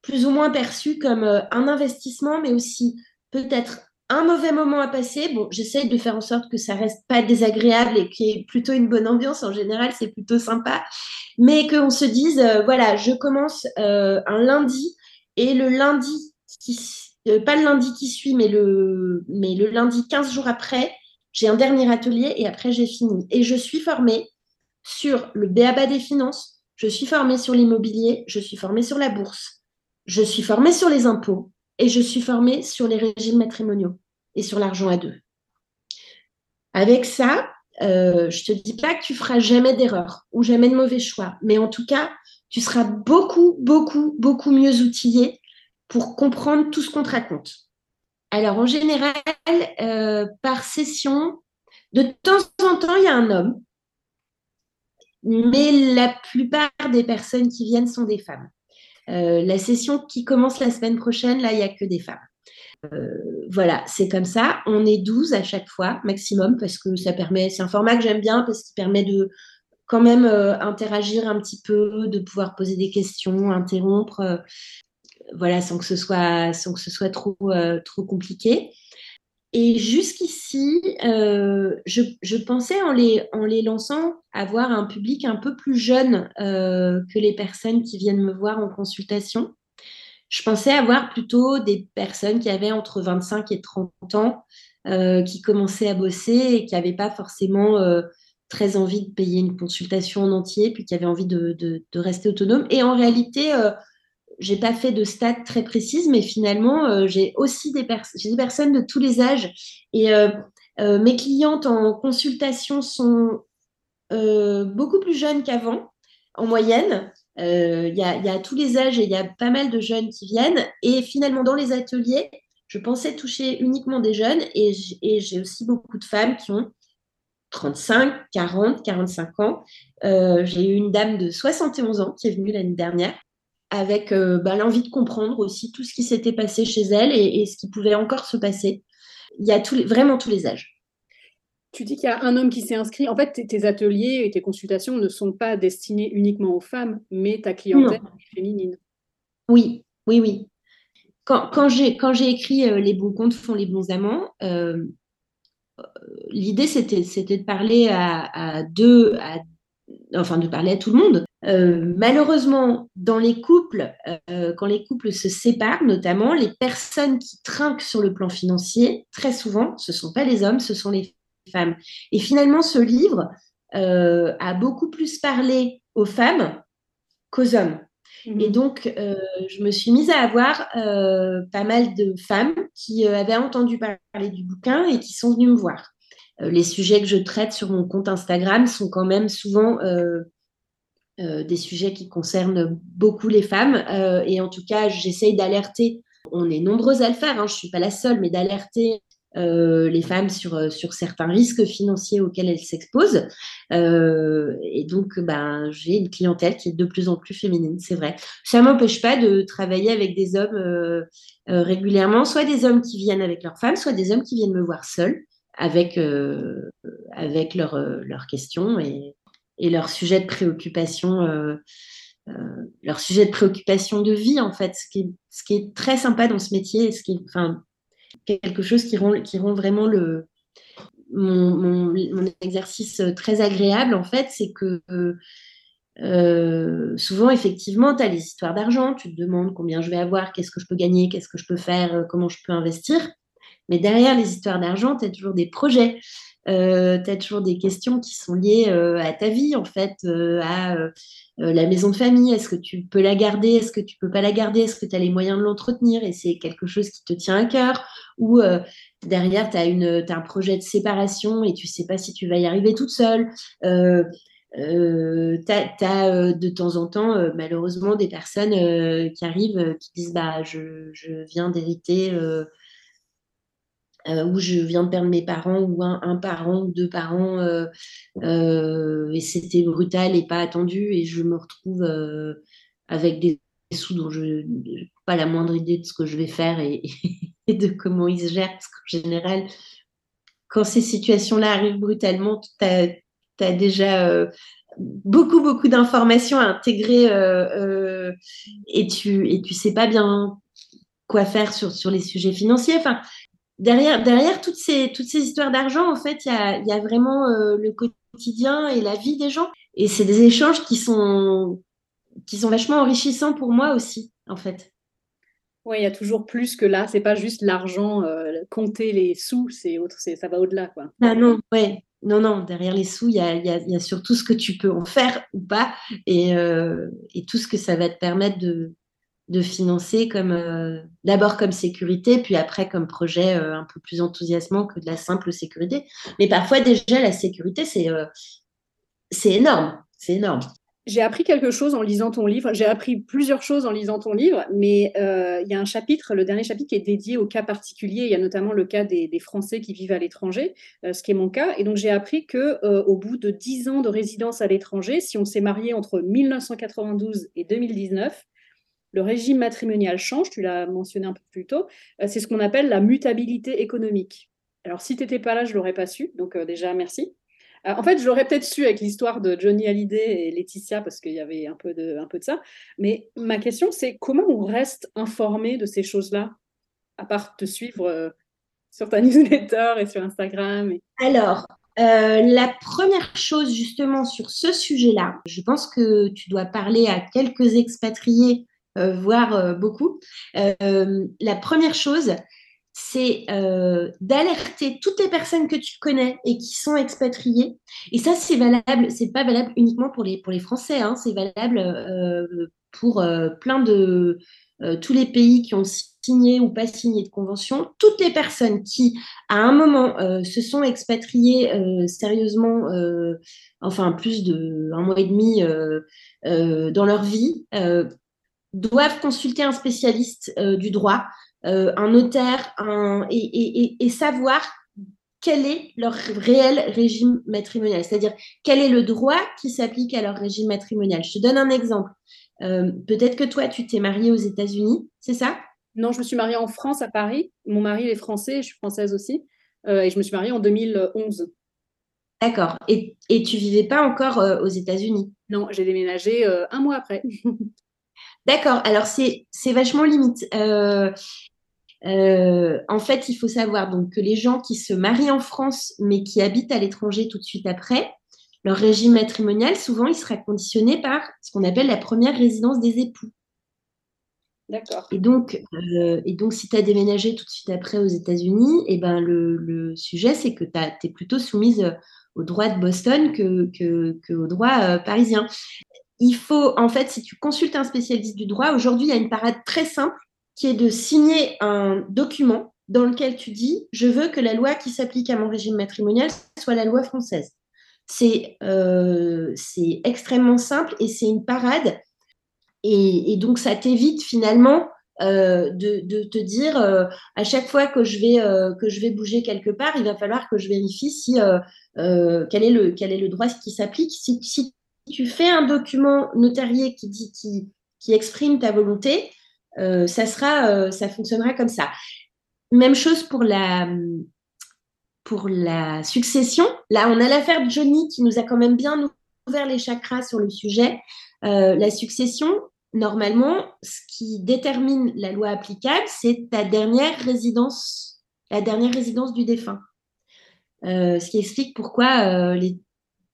plus ou moins perçu comme un investissement, mais aussi peut-être un mauvais moment à passer. Bon, j'essaye de faire en sorte que ça reste pas désagréable et qu'il y ait plutôt une bonne ambiance. En général, c'est plutôt sympa. Mais qu'on se dise, voilà, je commence un lundi et le lundi qui, pas le lundi qui suit, mais le, mais le lundi 15 jours après, j'ai un dernier atelier et après j'ai fini. Et je suis formée sur le BABA des finances, je suis formée sur l'immobilier, je suis formée sur la bourse, je suis formée sur les impôts et je suis formée sur les régimes matrimoniaux et sur l'argent à deux. Avec ça, euh, je te dis pas que tu feras jamais d'erreur ou jamais de mauvais choix, mais en tout cas, tu seras beaucoup, beaucoup, beaucoup mieux outillé pour comprendre tout ce qu'on te raconte. Alors, en général, euh, par session, de temps en temps, il y a un homme mais la plupart des personnes qui viennent sont des femmes. Euh, la session qui commence la semaine prochaine, là, il n'y a que des femmes. Euh, voilà, c'est comme ça. On est 12 à chaque fois, maximum, parce que ça permet, c'est un format que j'aime bien parce qu'il permet de quand même euh, interagir un petit peu, de pouvoir poser des questions, interrompre, voilà, sans que ce soit, trop, compliqué. Et jusqu'ici, euh, je, pensais en les, en les lançant avoir un public un peu plus jeune euh, que les personnes qui viennent me voir en consultation. Je pensais avoir plutôt des personnes qui avaient entre 25 et 30 ans, euh, qui commençaient à bosser et qui n'avaient pas forcément très envie de payer une consultation en entier, puis qui avaient envie de, rester autonome. Et en réalité, j'ai pas fait de stats très précises, mais finalement, euh, j'ai aussi des, des, personnes de tous les âges. Et euh, euh, mes clientes en consultation sont beaucoup plus jeunes qu'avant, en moyenne. Il y, a, tous les âges et il y a pas mal de jeunes qui viennent. Et finalement, dans les ateliers, je pensais toucher uniquement des jeunes et j'ai aussi beaucoup de femmes qui ont 35, 40, 45 ans. j'ai eu une dame de 71 ans qui est venue l'année dernière avec euh, bah, l'envie de comprendre aussi tout ce qui s'était passé chez elle et, ce qui pouvait encore se passer. Il y a vraiment tous les âges. Tu dis qu'il y a un homme qui s'est inscrit. En fait, tes ateliers et tes consultations ne sont pas destinés uniquement aux femmes, mais ta clientèle est féminine. Oui, oui, oui. Quand, quand j'ai écrit euh, Les bons comptes font les bons amants, euh, l'idée c'était de parler à, à deux, à, enfin de parler à tout le monde. Euh, malheureusement, dans les couples, euh, quand les couples se séparent, notamment, les personnes qui trinquent sur le plan financier, très souvent, ce ne sont pas les hommes, ce sont les femmes. Et finalement, ce livre euh, a beaucoup plus parlé aux femmes qu'aux hommes. Mmh. Et donc, je me suis mise à avoir pas mal de femmes qui avaient entendu parler du bouquin et qui sont venues me voir. les sujets que je traite sur mon compte Instagram sont quand même souvent euh, des sujets qui concernent beaucoup les femmes. Euh, et en tout cas, j'essaye d'alerter, on est nombreuses à le faire, hein, je ne suis pas la seule, mais d'alerter euh, les femmes sur, sur certains risques financiers auxquels elles s'exposent. et donc, ben, j'ai une clientèle qui est de plus en plus féminine, c'est vrai. Ça ne m'empêche pas de travailler avec des hommes régulièrement, soit des hommes qui viennent avec leurs femmes, soit des hommes qui viennent me voir seuls avec, avec leurs leurs questions. Et, et leur sujet de préoccupation, euh, euh, leur sujet de préoccupation de vie, en fait, ce qui est, ce qui est très sympa dans ce métier, ce qui quelque chose qui rend, qui rend vraiment mon, exercice très agréable, en fait, c'est que euh, souvent, effectivement, tu as les histoires d'argent, tu te demandes combien je vais avoir, qu'est-ce que je peux gagner, qu'est-ce que je peux faire, comment je peux investir. Mais derrière les histoires d'argent, tu as toujours des projets. Euh, tu as toujours des questions qui sont liées euh, à ta vie, en fait, euh, à la maison de famille. Est-ce que tu peux la garder? Est-ce que tu peux pas la garder? Est-ce que tu as les moyens de l'entretenir? Et c'est quelque chose qui te tient à cœur? Ou derrière, tu as, un projet de séparation et tu sais pas si tu vas y arriver toute seule. Euh, de temps en temps, malheureusement, des personnes qui arrivent qui disent bah, je, je viens d'hériter euh, où je viens de perdre mes parents ou un, parent ou deux parents euh, euh, et c'était brutal et pas attendu et je me retrouve avec des sous dont je n'ai pas la moindre idée de ce que je vais faire et, de comment ils se gèrent parce qu'en général quand ces situations-là arrivent brutalement tu as, déjà beaucoup beaucoup d'informations à intégrer et tu et tu sais pas bien quoi faire sur, sur les sujets financiers. Enfin derrière, derrière toutes, ces, toutes ces histoires d'argent, en fait, il y a, vraiment euh, le quotidien et la vie des gens. Et c'est des échanges qui sont, qui sont vachement enrichissants pour moi aussi, en fait. Oui, il y a toujours plus que là. C'est pas juste l'argent, euh, compter les sous, c'est autre, ça va au-delà, quoi. Ah non, ouais. Non, non, derrière les sous, il y a, y a, surtout ce que tu peux en faire ou pas et, euh, et tout ce que ça va te permettre de, de financer comme euh, d'abord comme sécurité, puis après comme projet euh, un peu plus enthousiasmant que de la simple sécurité. Mais parfois déjà la sécurité c'est euh, c'est énorme, c'est énorme. J'ai appris quelque chose en lisant ton livre. J'ai appris plusieurs choses en lisant ton livre, mais il y a un chapitre, le dernier chapitre, qui est dédié au cas particulier. Il y a notamment le cas des, Français qui vivent à l'étranger, ce qui est mon cas. Et donc j'ai appris que au bout de 10 ans de résidence à l'étranger, si on s'est marié entre 1992 et 2019, le régime matrimonial change, tu l'as mentionné un peu plus tôt, euh, c'est ce qu'on appelle la mutabilité économique. Alors, si tu n'étais pas là, je ne l'aurais pas su, donc euh, déjà, merci. Euh, en fait, je l'aurais peut-être su avec l'histoire de Johnny Hallyday et Laetitia, parce qu'il y avait un peu, de, un peu de ça. Mais ma question, c'est comment on reste informé de ces choses-là, à part te suivre sur ta newsletter et sur Instagram Alors, la première chose justement sur ce sujet-là, je pense que tu dois parler à quelques expatriés voire euh, beaucoup. Euh, la première chose, c'est d'alerter toutes les personnes que tu connais et qui sont expatriées. Et ça, c'est valable, c'est pas valable uniquement pour les, Français, hein, c'est valable pour plein de tous les pays qui ont signé ou pas signé de convention. Toutes les personnes qui, à un moment, se sont expatriées sérieusement, enfin plus d'un mois et demi dans leur vie, doivent consulter un spécialiste euh, du droit, euh, un notaire, un, et, savoir quel est leur réel régime matrimonial, c'est-à-dire quel est le droit qui s'applique à leur régime matrimonial. Je te donne un exemple. Euh, peut-être que toi, tu t'es mariée aux États-Unis, c'est ça? Non, je me suis mariée en France, à Paris. Mon mari est français, je suis française aussi. et je me suis mariée en 2011. D'accord. Et, et tu vivais pas encore aux États-Unis? Non, j'ai déménagé un mois après. D'accord. Alors, c'est vachement limite. Euh, euh, en fait, il faut savoir donc, que les gens qui se marient en France, mais qui habitent à l'étranger tout de suite après, leur régime matrimonial, souvent, il sera conditionné par ce qu'on appelle la première résidence des époux. D'accord. Et donc, euh, et donc, si tu as déménagé tout de suite après aux États-Unis, et eh ben, le, sujet, c'est que tu es plutôt soumise au droit de Boston que, que, au droit parisien il faut, en fait, si tu consultes un spécialiste du droit, aujourd'hui, il y a une parade très simple qui est de signer un document dans lequel tu dis je veux que la loi qui s'applique à mon régime matrimonial soit la loi française. C'est euh, extrêmement simple et c'est une parade. Et, donc, ça t'évite finalement euh, de, te dire euh, à chaque fois que je, vais, que je vais bouger quelque part, il va falloir que je vérifie si, quel, est le, droit qui s'applique. Si tu fais un document notarié qui, dit, qui, exprime ta volonté, euh, ça, sera, euh, ça fonctionnera comme ça. Même chose pour la, pour la succession. Là, on a l'affaire de Johnny qui nous a quand même bien ouvert les chakras sur le sujet. Euh, la succession, normalement, ce qui détermine la loi applicable, c'est ta dernière résidence, la dernière résidence du défunt. ce qui explique pourquoi les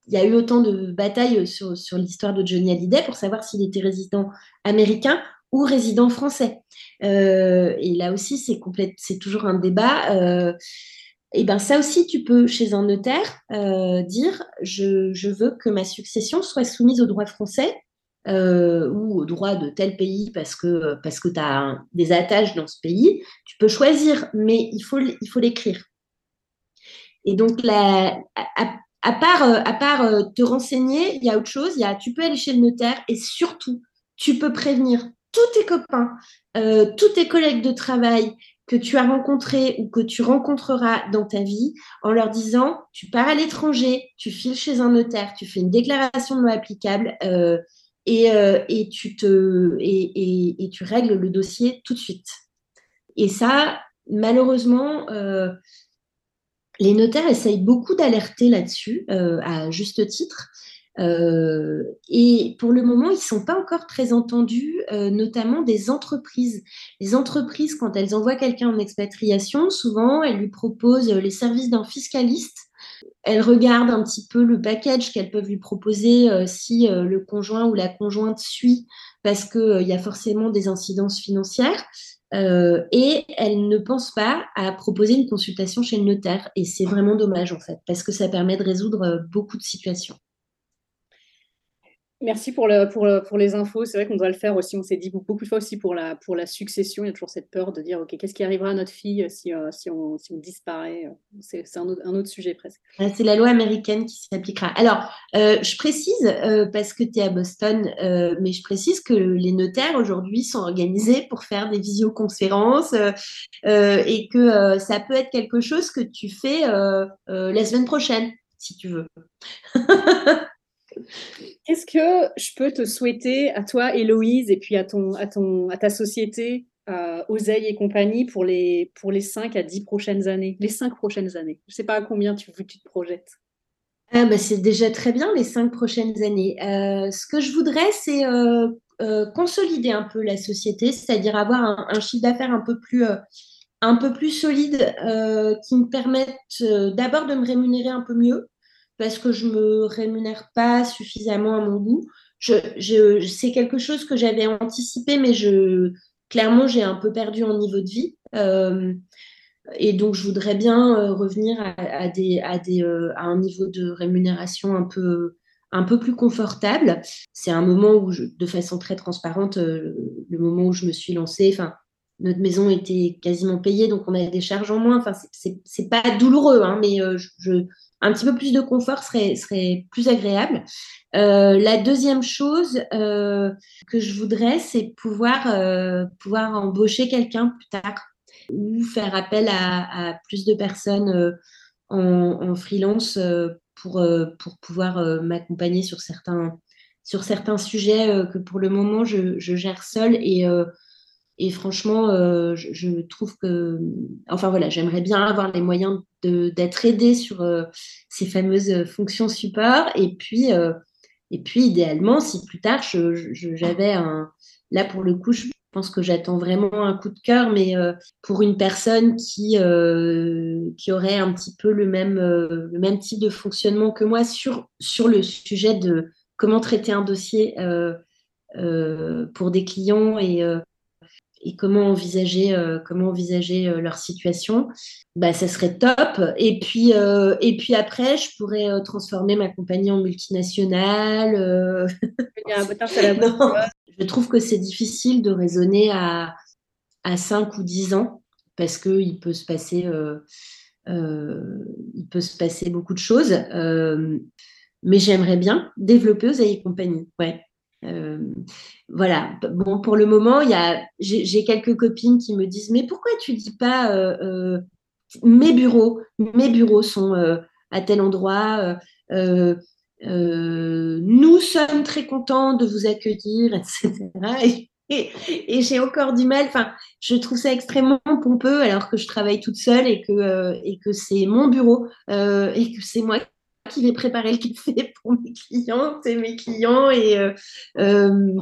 il y a eu autant de batailles sur, l'histoire de Johnny Hallyday pour savoir s'il était résident américain ou résident français. Euh, et là aussi, c'est c'est toujours un débat. Euh, et ben ça aussi, tu peux, chez un notaire, dire je, je, veux que ma succession soit soumise au droit français euh, ou au droit de tel pays parce que, parce que tu as des attaches dans ce pays, tu peux choisir, mais il faut, il faut l'écrire. Et donc, la, à part euh, te renseigner, il y a autre chose. Y a, tu peux aller chez le notaire et surtout, tu peux prévenir tous tes copains, euh, tous tes collègues de travail que tu as rencontrés ou que tu rencontreras dans ta vie en leur disant tu pars à l'étranger, tu files chez un notaire, tu fais une déclaration de loi applicable. Euh, et, tu règles le dossier tout de suite. Et ça, malheureusement, euh, les notaires essayent beaucoup d'alerter là-dessus, euh, à juste titre. et pour le moment, ils ne sont pas encore très entendus, notamment des entreprises. Les entreprises, quand elles envoient quelqu'un en expatriation, souvent, elles lui proposent les services d'un fiscaliste elles regardent un petit peu le package qu'elles peuvent lui proposer euh, si euh, le conjoint ou la conjointe suit, parce qu'il euh, y a forcément des incidences financières. et elles ne pensent pas à proposer une consultation chez le notaire. Et c'est vraiment dommage, en fait, parce que ça permet de résoudre beaucoup de situations. Merci pour, pour, pour les infos. C'est vrai qu'on doit le faire aussi. On s'est dit beaucoup de fois aussi pour la, pour la succession. Il y a toujours cette peur de dire OK, qu'est-ce qui arrivera à notre fille si, euh, si, on, si on, disparaît C'est un, un, autre sujet presque. C'est la loi américaine qui s'appliquera. Alors, euh, je précise, euh, parce que tu es à Boston, mais je précise que les notaires aujourd'hui sont organisés pour faire des visioconférences et que ça peut être quelque chose que tu fais la semaine prochaine, si tu veux. Qu'est-ce que je peux te souhaiter à toi, Héloïse, et puis à, ton, à, ton, à ta société, euh, Oseille et compagnie, pour les, pour les 5 à 10 prochaines années, les 5 prochaines années Je ne sais pas à combien tu, tu te projettes. Ah bah c'est déjà très bien les 5 prochaines années. Euh, ce que je voudrais, c'est euh, euh, consolider un peu la société, c'est-à-dire avoir un, un chiffre d'affaires un peu plus un peu plus solide qui me permette d'abord de me rémunérer un peu mieux, parce que je me rémunère pas suffisamment à mon goût. C'est quelque chose que j'avais anticipé, mais clairement, j'ai un peu perdu en niveau de vie. Euh, et donc, je voudrais bien euh, revenir euh, à un niveau de rémunération un peu, plus confortable. C'est un moment où, de façon très transparente, le moment où je me suis lancée, notre maison était quasiment payée, donc on avait des charges en moins. Enfin, c'est, pas douloureux, hein, mais je un petit peu plus de confort serait, plus agréable. Euh, la deuxième chose euh, que je voudrais, c'est pouvoir, euh, pouvoir embaucher quelqu'un plus tard ou faire appel à, plus de personnes en, freelance pour, pour pouvoir m'accompagner sur certains, sur certains sujets que pour le moment je, je gère seule et et franchement, euh, je, trouve que, enfin voilà, j'aimerais bien avoir les moyens d'être aidée sur euh, ces fameuses fonctions support. Et puis, euh, et puis idéalement, si plus tard, j'avais un, là pour le coup, je pense que j'attends vraiment un coup de cœur, mais pour une personne qui, qui aurait un petit peu le même, le même type de fonctionnement que moi sur, sur le sujet de comment traiter un dossier pour des clients et et comment envisager, euh, comment envisager euh, leur situation, bah, ça serait top. Et puis, euh, et puis après, je pourrais transformer ma compagnie en multinationale. je trouve que c'est difficile de raisonner à, à 5 ou 10 ans parce qu'il peut se passer... il peut se passer beaucoup de choses, mais j'aimerais bien développer aux et compagnie. Ouais. Euh, voilà. Bon, pour le moment, il y a, j'ai quelques copines qui me disent mais pourquoi tu dis pas euh, euh, mes bureaux, mes bureaux sont à tel endroit. nous sommes très contents de vous accueillir, etc. Et, j'ai encore du mal. Enfin, je trouve ça extrêmement pompeux alors que je travaille toute seule et que, et que c'est mon bureau et que c'est moi qui vais préparer le café pour mes clientes et mes clients. Et euh, euh,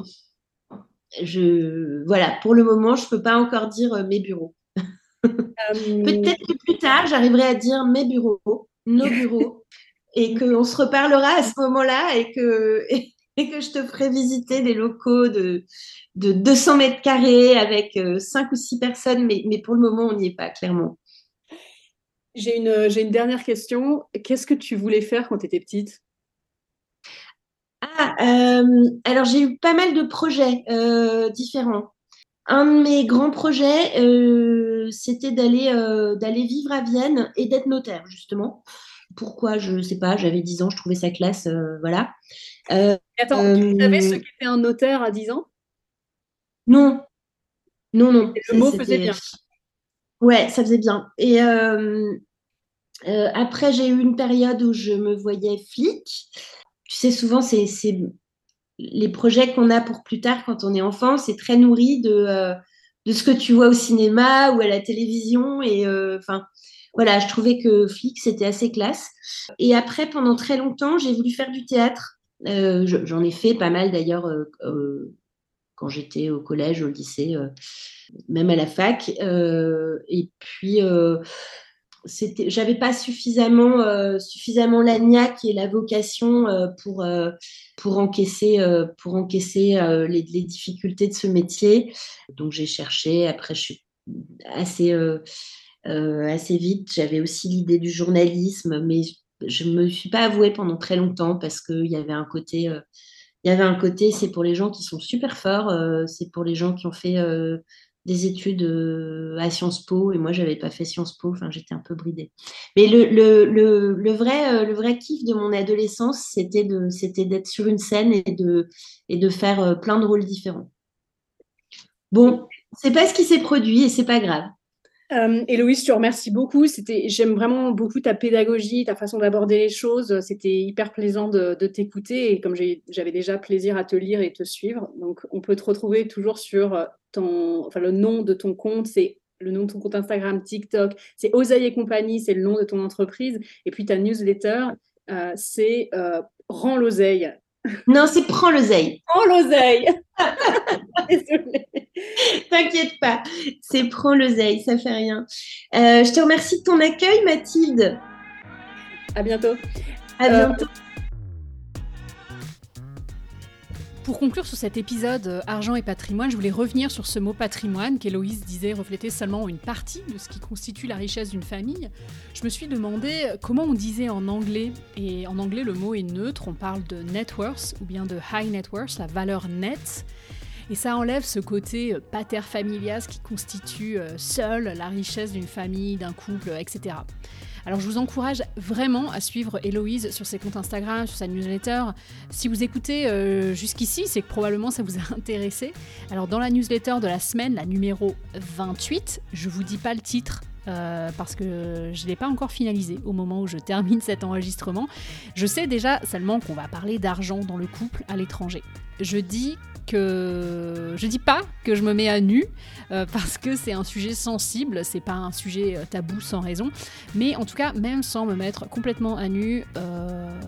je, voilà, pour le moment, je ne peux pas encore dire euh, mes bureaux. Peut-être que plus tard, j'arriverai à dire mes bureaux, nos bureaux, et qu'on se reparlera à ce moment-là et que, et, que je te ferai visiter des locaux de, de 200 mètres carrés avec 5 ou 6 personnes, mais, mais pour le moment, on n'y est pas, clairement. J'ai une, j'ai une dernière question. Qu'est-ce que tu voulais faire quand tu étais petite? Ah, alors j'ai eu pas mal de projets différents. Un de mes grands projets, euh, c'était d'aller euh, d'aller vivre à Vienne et d'être notaire, justement. Pourquoi? Je ne sais pas, j'avais 10 ans, je trouvais ça classe, euh, voilà. attends, tu savais ce qu'était un notaire à 10 ans? Non. Non, non. le mot faisait bien. Ouais, ça faisait bien. Et après, j'ai eu une période où je me voyais flic. Tu sais, souvent, c'est les projets qu'on a pour plus tard quand on est enfant, c'est très nourri de, euh, ce que tu vois au cinéma ou à la télévision. Et euh, enfin, voilà, je trouvais que Flick, c'était assez classe. Et après, pendant très longtemps, j'ai voulu faire du théâtre. Euh, j'en ai fait pas mal d'ailleurs quand j'étais au collège, au lycée, même à la fac. et puis, c'était, j'avais pas suffisamment, euh, suffisamment l'agnac et la vocation euh, pour, euh, pour encaisser, pour encaisser les, difficultés de ce métier. Donc j'ai cherché. Après, assez, assez vite. J'avais aussi l'idée du journalisme, mais je me suis pas avouée pendant très longtemps parce qu'il y avait un côté. il y avait un côté, c'est pour les gens qui sont super forts, c'est pour les gens qui ont fait des études euh, à Sciences Po et moi j'avais pas fait Sciences Po, enfin j'étais un peu bridée. Mais le, le, le, vrai, euh, le vrai kiff de mon adolescence, c'était de, c'était d'être sur une scène et de, et de faire euh, plein de rôles différents. Bon, c'est pas ce qui s'est produit et c'est pas grave. Euh, Héloïse, je te remercie beaucoup. J'aime vraiment beaucoup ta pédagogie, ta façon d'aborder les choses. C'était hyper plaisant de, t'écouter et comme j'avais déjà plaisir à te lire et te suivre, donc on peut te retrouver toujours sur ton, enfin le nom de ton compte, c'est le nom de ton compte Instagram, TikTok, c'est Oseille et compagnie, c'est le nom de ton entreprise, et puis ta newsletter, euh, c'est euh, Rends l'oseille. Non, c'est Prends l'oseille. Prends l'oseille. Désolée. T'inquiète pas, c'est prends l'oseille, ça fait rien. Euh, je te remercie de ton accueil, Mathilde. À bientôt. À euh, Pour conclure sur cet épisode euh, argent et patrimoine, je voulais revenir sur ce mot patrimoine qu'Héloïse disait refléter seulement une partie de ce qui constitue la richesse d'une famille. Je me suis demandé comment on disait en anglais, et en anglais le mot est neutre, on parle de net worth ou bien de high net worth, la valeur nette. Et ça enlève ce côté euh, pater familias qui constitue euh, seul la richesse d'une famille, d'un couple, etc. Alors je vous encourage vraiment à suivre Héloïse sur ses comptes Instagram, sur sa newsletter. Si vous écoutez euh, jusqu'ici, c'est que probablement ça vous a intéressé. Alors dans la newsletter de la semaine, la numéro 28, je vous dis pas le titre parce que je ne l'ai pas encore finalisé au moment où je termine cet enregistrement. Je sais déjà seulement qu'on va parler d'argent dans le couple à l'étranger. Je dis que je dis pas que je me mets à nu euh, parce que c'est un sujet sensible, c'est pas un sujet euh, tabou sans raison, mais en tout cas même sans me mettre complètement à nu, euh,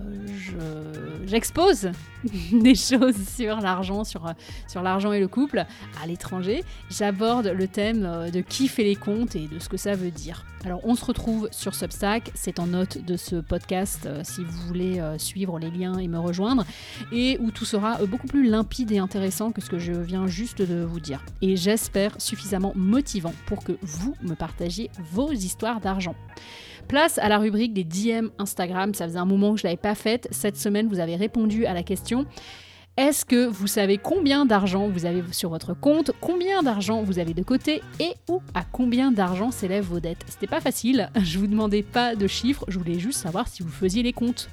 j'expose des choses sur l'argent, sur, sur l'argent et le couple à l'étranger. J'aborde le thème de qui fait les comptes et de ce que ça veut dire. Alors on se retrouve sur Substack, c'est en note de ce podcast si vous voulez suivre les liens et me rejoindre, et où tout sera beaucoup plus limpide et intéressant que ce que je viens juste de vous dire. Et j'espère suffisamment motivant pour que vous me partagiez vos histoires d'argent. Place à la rubrique des DM Instagram. Ça faisait un moment que je ne l'avais pas faite. Cette semaine, vous avez répondu à la question. Est-ce que vous savez combien d'argent vous avez sur votre compte, combien d'argent vous avez de côté et ou à combien d'argent s'élèvent vos dettes? C'était pas facile, je vous demandais pas de chiffres, je voulais juste savoir si vous faisiez les comptes.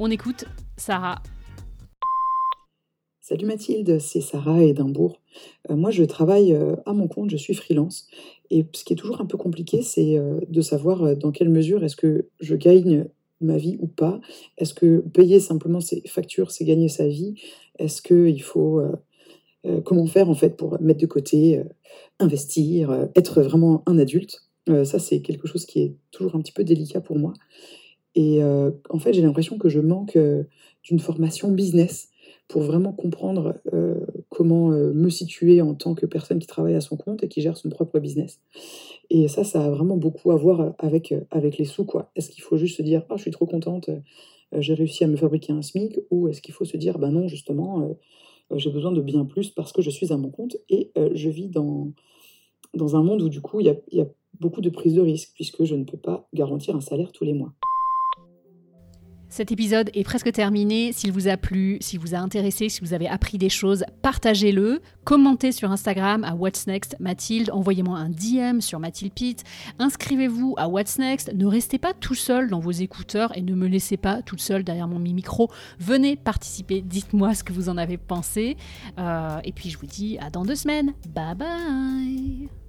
On écoute Sarah Salut Mathilde, c'est Sarah Edimbourg. Euh, moi, je travaille euh, à mon compte, je suis freelance. Et ce qui est toujours un peu compliqué, c'est euh, de savoir dans quelle mesure est-ce que je gagne ma vie ou pas. Est-ce que payer simplement ses factures, c'est gagner sa vie? Est-ce qu'il faut... comment faire en fait pour mettre de côté, investir, être vraiment un adulte? Ça, c'est quelque chose qui est toujours un petit peu délicat pour moi. Et en fait, j'ai l'impression que je manque d'une formation business pour vraiment comprendre euh, comment euh, me situer en tant que personne qui travaille à son compte et qui gère son propre business. Et ça, ça a vraiment beaucoup à voir avec, avec les sous. quoi. Est-ce qu'il faut juste se dire, ah, je suis trop contente, euh, j'ai réussi à me fabriquer un SMIC, ou est-ce qu'il faut se dire, ben non, justement, j'ai besoin de bien plus parce que je suis à mon compte et je vis dans, dans un monde où du coup, il y a, beaucoup de prise de risque, puisque je ne peux pas garantir un salaire tous les mois. Cet épisode est presque terminé. S'il vous a plu, s'il vous a intéressé, si vous avez appris des choses, partagez-le. Commentez sur Instagram à What's Next Mathilde. Envoyez-moi un DM sur Mathilde Pitt. Inscrivez-vous à What's Next. Ne restez pas tout seul dans vos écouteurs et ne me laissez pas toute seule derrière mon micro. Venez participer. Dites-moi ce que vous en avez pensé. Euh, et puis je vous dis à dans deux semaines. Bye bye